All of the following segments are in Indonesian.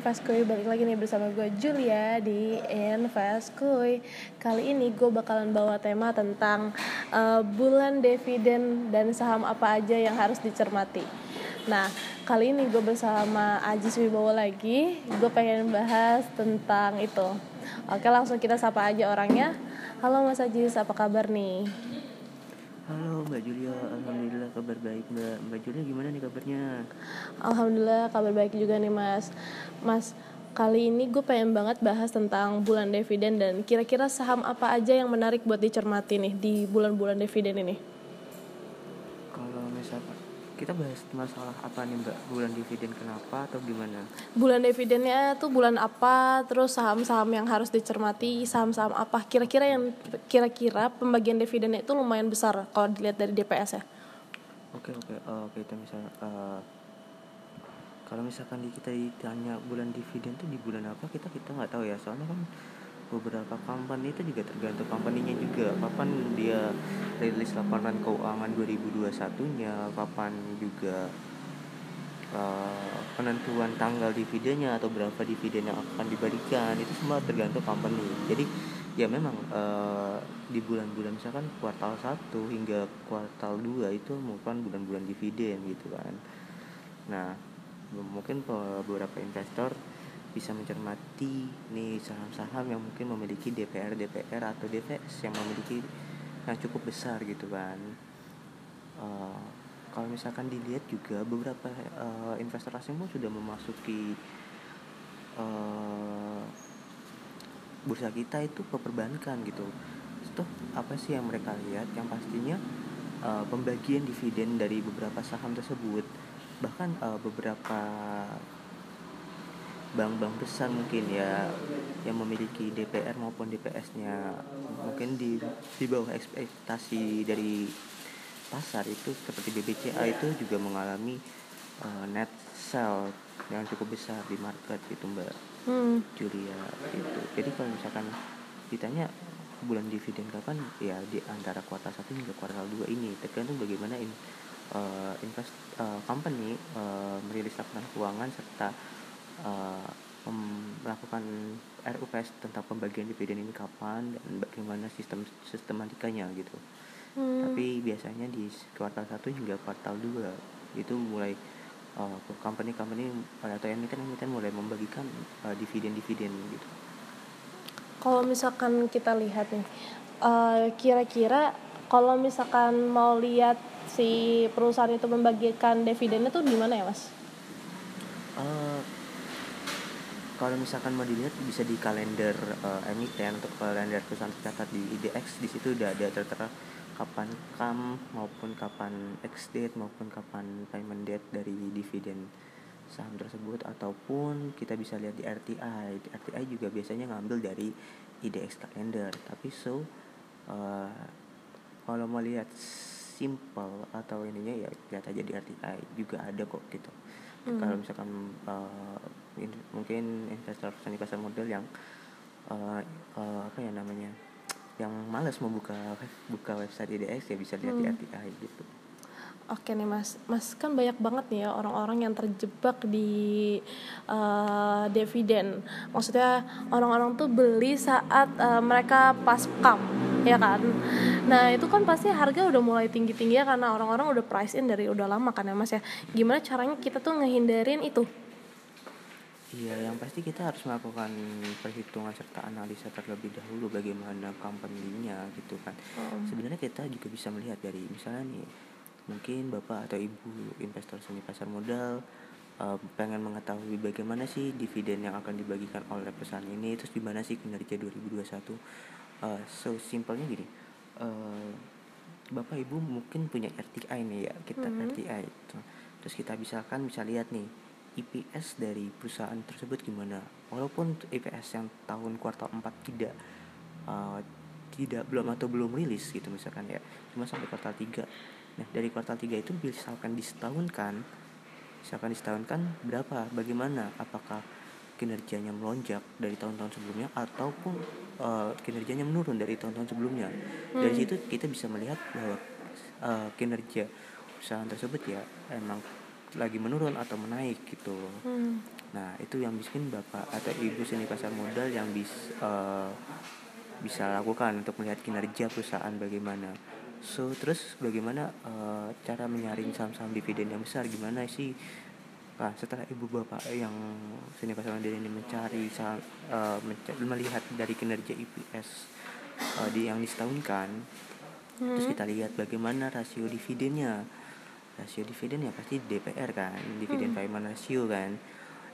selamat siang teman-teman Invest Kuy Balik lagi nih bersama gue Julia di Invest Kuy Kali ini gue bakalan bawa tema tentang uh, bulan dividen dan saham apa aja yang harus dicermati. Nah, kali ini gue bersama Ajis Wibowo lagi. Gue pengen bahas tentang itu. Oke, langsung kita sapa aja orangnya. Halo Mas Ajis, apa kabar nih? Halo Mbak Julia, Alhamdulillah kabar baik Mbak. Mbak Julia gimana nih kabarnya? Alhamdulillah kabar baik juga nih Mas. Mas, kali ini gue pengen banget bahas tentang bulan dividen dan kira-kira saham apa aja yang menarik buat dicermati nih di bulan-bulan dividen ini kita bahas masalah apa nih mbak? Bulan dividen kenapa atau gimana? Bulan dividennya tuh bulan apa terus saham-saham yang harus dicermati saham-saham apa? Kira-kira yang kira-kira pembagian dividennya itu lumayan besar kalau dilihat dari DPS ya? Oke oke uh, kita misal uh, kalau misalkan kita ditanya bulan dividen tuh di bulan apa kita kita nggak tahu ya. Soalnya kan beberapa company itu juga tergantung company-nya juga. Kapan dia rilis laporan keuangan 2021 nya kapan juga uh, penentuan tanggal dividennya atau berapa dividen yang akan diberikan itu semua tergantung company. Jadi ya memang uh, di bulan-bulan misalkan kuartal 1 hingga kuartal 2 itu merupakan bulan-bulan dividen gitu kan. Nah mungkin beberapa investor bisa mencermati nih saham-saham yang mungkin memiliki DPR DPR atau DPS yang memiliki yang cukup besar gitu kan. Uh, kalau misalkan dilihat juga beberapa uh, investor asing pun sudah memasuki uh, bursa kita itu ke perbankan gitu. Itu apa sih yang mereka lihat? Yang pastinya uh, pembagian dividen dari beberapa saham tersebut bahkan uh, beberapa bank-bank besar mungkin ya yang memiliki DPR maupun DPS-nya mungkin di di bawah ekspektasi dari pasar itu seperti BBCA itu juga mengalami uh, net sell yang cukup besar di market itu Mbak hmm. Julia itu. Jadi kalau misalkan ditanya bulan dividen kapan ya di antara kuartal satu hingga kuartal dua ini tergantung bagaimana in, uh, invest uh, company uh, merilis laporan keuangan serta uh, melakukan RUPS tentang pembagian dividen ini kapan dan bagaimana sistem sistematikanya gitu. Hmm. Tapi biasanya di kuartal 1 hingga kuartal 2 itu mulai uh, company-company atau emiten-emiten mulai membagikan uh, dividen-dividen gitu. Kalau misalkan kita lihat nih, uh, kira-kira kalau misalkan mau lihat si perusahaan itu membagikan dividennya tuh di mana ya, Mas? Uh, kalau misalkan mau dilihat bisa di kalender uh, emiten atau kalender perusahaan tercatat di IDX di situ udah ada tertera kapan kam maupun kapan ex date maupun kapan payment date dari dividen saham tersebut. Ataupun kita bisa lihat di RTI di RTI juga biasanya ngambil dari IDX kalender. Tapi so uh, kalau mau lihat simple atau ininya ya lihat aja di RTI juga ada kok gitu hmm. kalau misalkan uh, in, mungkin investor di pasar modal yang uh, uh, apa ya namanya yang malas membuka buka website IDX ya bisa lihat hmm. di RTI gitu. Oke nih mas, mas kan banyak banget nih ya orang-orang yang terjebak di uh, dividen. Maksudnya orang-orang tuh beli saat uh, mereka pas kam, ya kan. Nah itu kan pasti harga udah mulai tinggi tinggi ya karena orang-orang udah price in dari udah lama kan ya mas ya. Gimana caranya kita tuh ngehindarin itu? Iya, yang pasti kita harus melakukan perhitungan serta analisa terlebih dahulu bagaimana company-nya gitu kan. Hmm. Sebenarnya kita juga bisa melihat dari misalnya nih, mungkin bapak atau ibu investor seni pasar modal uh, pengen mengetahui bagaimana sih dividen yang akan dibagikan oleh perusahaan ini, terus di mana sih kinerja 2021. Uh, so simpelnya gini, uh, bapak ibu mungkin punya RTI nih ya, kita hmm. RTI. Terus kita bisa kan bisa lihat nih IPS dari perusahaan tersebut gimana walaupun IPS yang tahun kuartal 4 tidak uh, tidak belum atau belum rilis gitu misalkan ya cuma sampai kuartal 3 nah dari kuartal 3 itu misalkan disetahunkan misalkan disetahunkan berapa bagaimana apakah kinerjanya melonjak dari tahun-tahun sebelumnya ataupun uh, kinerjanya menurun dari tahun-tahun sebelumnya hmm. dari situ kita bisa melihat bahwa uh, kinerja perusahaan tersebut ya emang lagi menurun atau menaik gitu Hmm. nah itu yang bikin bapak atau ibu seni pasar modal yang bisa eh, bisa lakukan untuk melihat kinerja perusahaan bagaimana so terus bagaimana eh, cara menyaring saham-saham dividen yang besar gimana sih Nah, setelah ibu bapak yang seni pasar modal ini mencari saham, eh, menca- melihat dari kinerja IPS eh, di yang disetahunkan terus Hmm. kita lihat bagaimana rasio dividennya. Rasio dividen ya pasti DPR kan dividen payment ratio kan.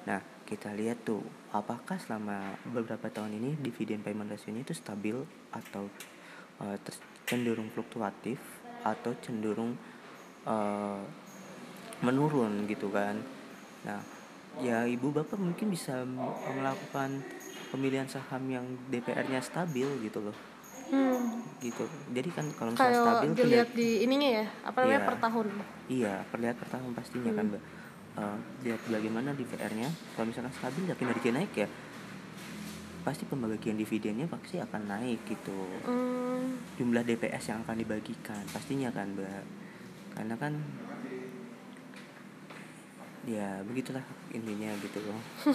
Nah kita lihat tuh apakah selama beberapa tahun ini dividen payment ratio-nya itu stabil atau uh, cenderung fluktuatif atau cenderung uh, menurun gitu kan nah ya ibu bapak mungkin bisa melakukan pemilihan saham yang DPR-nya stabil gitu loh Hmm. gitu jadi kan kalau misalnya Kalau stabil tuh dilihat di ininya ya, apa namanya Iya. per tahun. Iya, perlihat per tahun pastinya kan, Mbak. Eh, lihat bagaimana DPR-nya. Kalau misalkan stabil ya kinerja naik ya, pasti pembagian dividennya pasti akan naik gitu. Hmm. Jumlah DPS yang akan dibagikan pastinya kan, Mbak. Karena kan ya begitulah intinya gitu loh.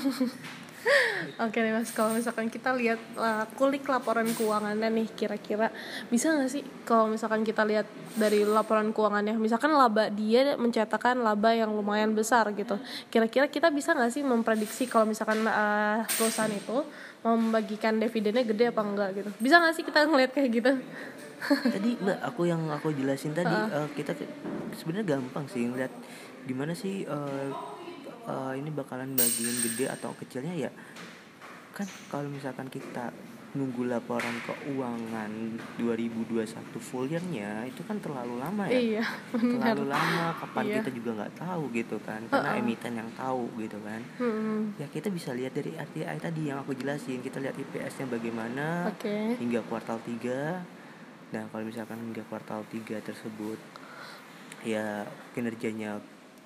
Oke nih mas, kalau misalkan kita lihat uh, kulik laporan keuangannya nih, kira-kira bisa nggak sih kalau misalkan kita lihat dari laporan keuangannya, misalkan laba dia mencetakkan laba yang lumayan besar gitu, kira-kira kita bisa nggak sih memprediksi kalau misalkan uh, perusahaan itu mau membagikan dividennya gede apa enggak gitu, bisa nggak sih kita ngelihat kayak gitu? tadi mbak aku yang aku jelasin tadi eh, kita ke- sebenarnya gampang sih ngeliat gimana sih eh, eh, ini bakalan bagian gede atau kecilnya? Ya kan kalau misalkan kita nunggu laporan keuangan 2021 full year-nya itu kan terlalu lama ya. Iya, terlalu lama kapan Iya. kita juga nggak tahu gitu kan karena emiten yang tahu gitu kan. Hmm, ya kita bisa lihat dari RTI tadi yang aku jelasin kita lihat IPS-nya bagaimana Oke. hingga kuartal 3 nah kalau misalkan hingga kuartal 3 tersebut ya kinerjanya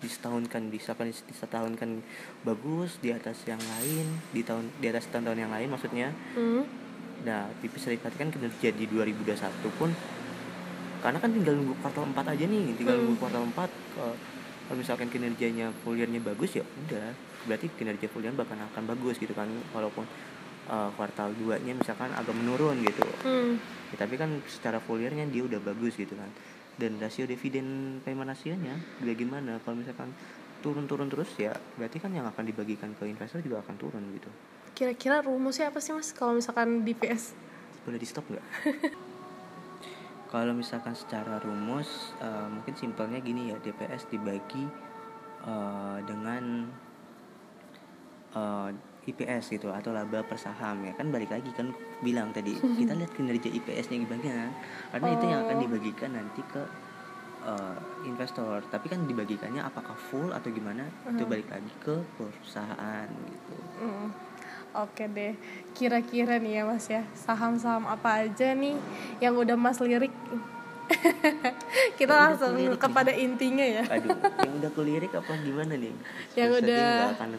disetahunkan disahkan disetahunkan bagus di atas yang lain di tahun di atas tahun-tahun yang lain maksudnya. Hmm, nah bisa diperhatikan kinerja di 2021 pun karena kan tinggal nunggu kuartal 4 aja nih tinggal nunggu kuartal 4 eh, kalau misalkan kinerjanya full year-nya bagus ya udah berarti kinerja full year bahkan akan bagus gitu kan walaupun eh, kuartal 2 nya misalkan agak menurun gitu. Hmm, Ya, tapi kan secara full year-nya dia udah bagus gitu kan dan rasio dividen payment ratio-nya bagaimana kalau misalkan turun-turun terus ya berarti kan yang akan dibagikan ke investor juga akan turun gitu. Kira-kira rumusnya apa sih mas? Kalau misalkan DPS? boleh di stop nggak? Kalau misalkan secara rumus eh, mungkin simpelnya gini ya DPS dibagi eh, dengan eh, IPS gitu atau laba per saham ya kan? Balik lagi kan bilang tadi kita lihat kinerja IPS-nya gimana. Karena itu yang akan Oh. dibagikan nanti ke eh, investor. Tapi kan dibagikannya apakah full atau gimana itu balik lagi ke perusahaan gitu. Hmm, Oke deh, kira-kira nih ya mas ya saham-saham apa aja nih yang udah mas lirik? Kita Yang langsung kulirik nih. kepada intinya ya. Aduh, yang udah kulirik apa gimana nih? Yang Terus tadi udah- akan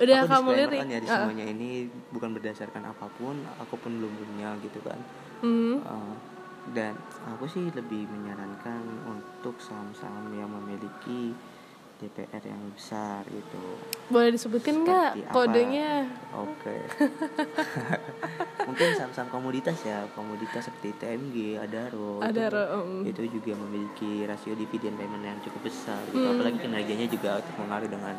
udah aku kamu lirik. kan ya di Ah. semuanya ini bukan berdasarkan apa pun, aku pun belum punya gitu kan. Hmm, Uh, dan aku sih lebih menyarankan untuk saham-saham yang memiliki DPR yang besar gitu. boleh disebutin nggak kodenya? Oke. Mungkin saham-saham komoditas ya, komoditas seperti TMG, Adaro. itu- Adaro, um. Itu juga memiliki rasio dividen payment yang cukup besar gitu. Hmm. Apalagi kinerjanya juga terpengaruh dengan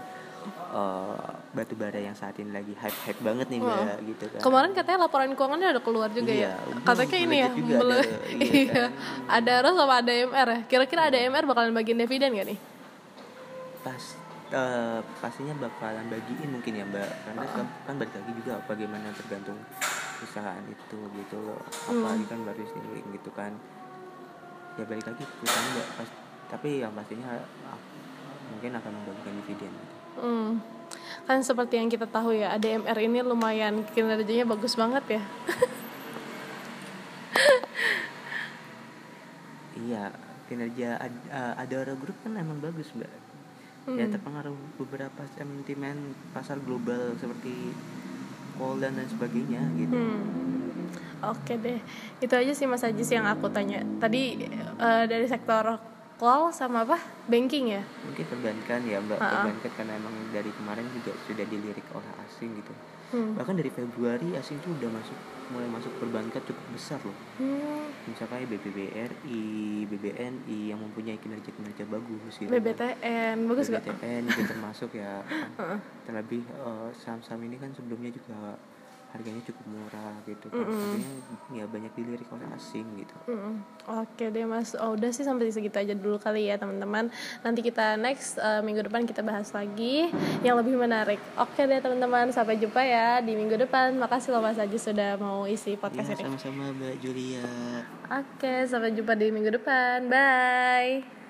uh, batu bara yang saat ini lagi hype-hype banget nih Mbak gitu kan. Kemarin katanya laporan keuangannya udah keluar juga Iya, ya. Katanya ini ya, juga mele- ada, iya iya, kan. ada ROS sama ada MR ya. Kira-kira ada MR bakalan bagiin dividen gak nih? Pas eh, pastinya bakalan bagiin mungkin ya mbak karena kan, kan balik lagi juga bagaimana tergantung usahaan itu gitu loh apalagi kan baru sendiri gitu kan ya balik lagi perusahaan mbak pas, tapi yang pastinya ah, mungkin akan membagikan dividen gitu. Hmm. Kan seperti yang kita tahu ya, ADMR ini lumayan kinerjanya bagus banget ya. iya kinerja Ad- eh, Adara Group kan emang bagus mbak ya terpengaruh beberapa sentimen pasar global seperti Poland dan sebagainya gitu. Hmm. Oke deh, itu aja sih Mas Ajis yang aku tanya. Tadi eh, dari sektor call sama apa? Banking ya? Mungkin perbankan ya mbak. Ha-ha. perbankan karena emang dari kemarin juga sudah dilirik oleh asing gitu Hmm. bahkan dari Februari asing tuh udah masuk mulai masuk perbankan cukup besar loh Hmm, misalkan BBBRI, BBNI yang mempunyai kinerja-kinerja bagus gitu. BBTN bagus gak? BBTN juga termasuk ya. kan. Terlebih eh, saham-saham ini kan sebelumnya juga harganya cukup murah gitu kan. Artinya ya banyak dilirik oleh asing gitu. Mm-mm. Oke deh mas, oh, udah sih sampai segitu aja dulu kali ya teman-teman. Nanti kita next eh, minggu depan kita bahas lagi yang lebih menarik. Oke deh teman-teman, sampai jumpa ya di minggu depan. Makasih loh mas Aji sudah mau isi Ya podcast ini. sama-sama Mbak Julia. Oke, sampai jumpa di minggu depan. Bye.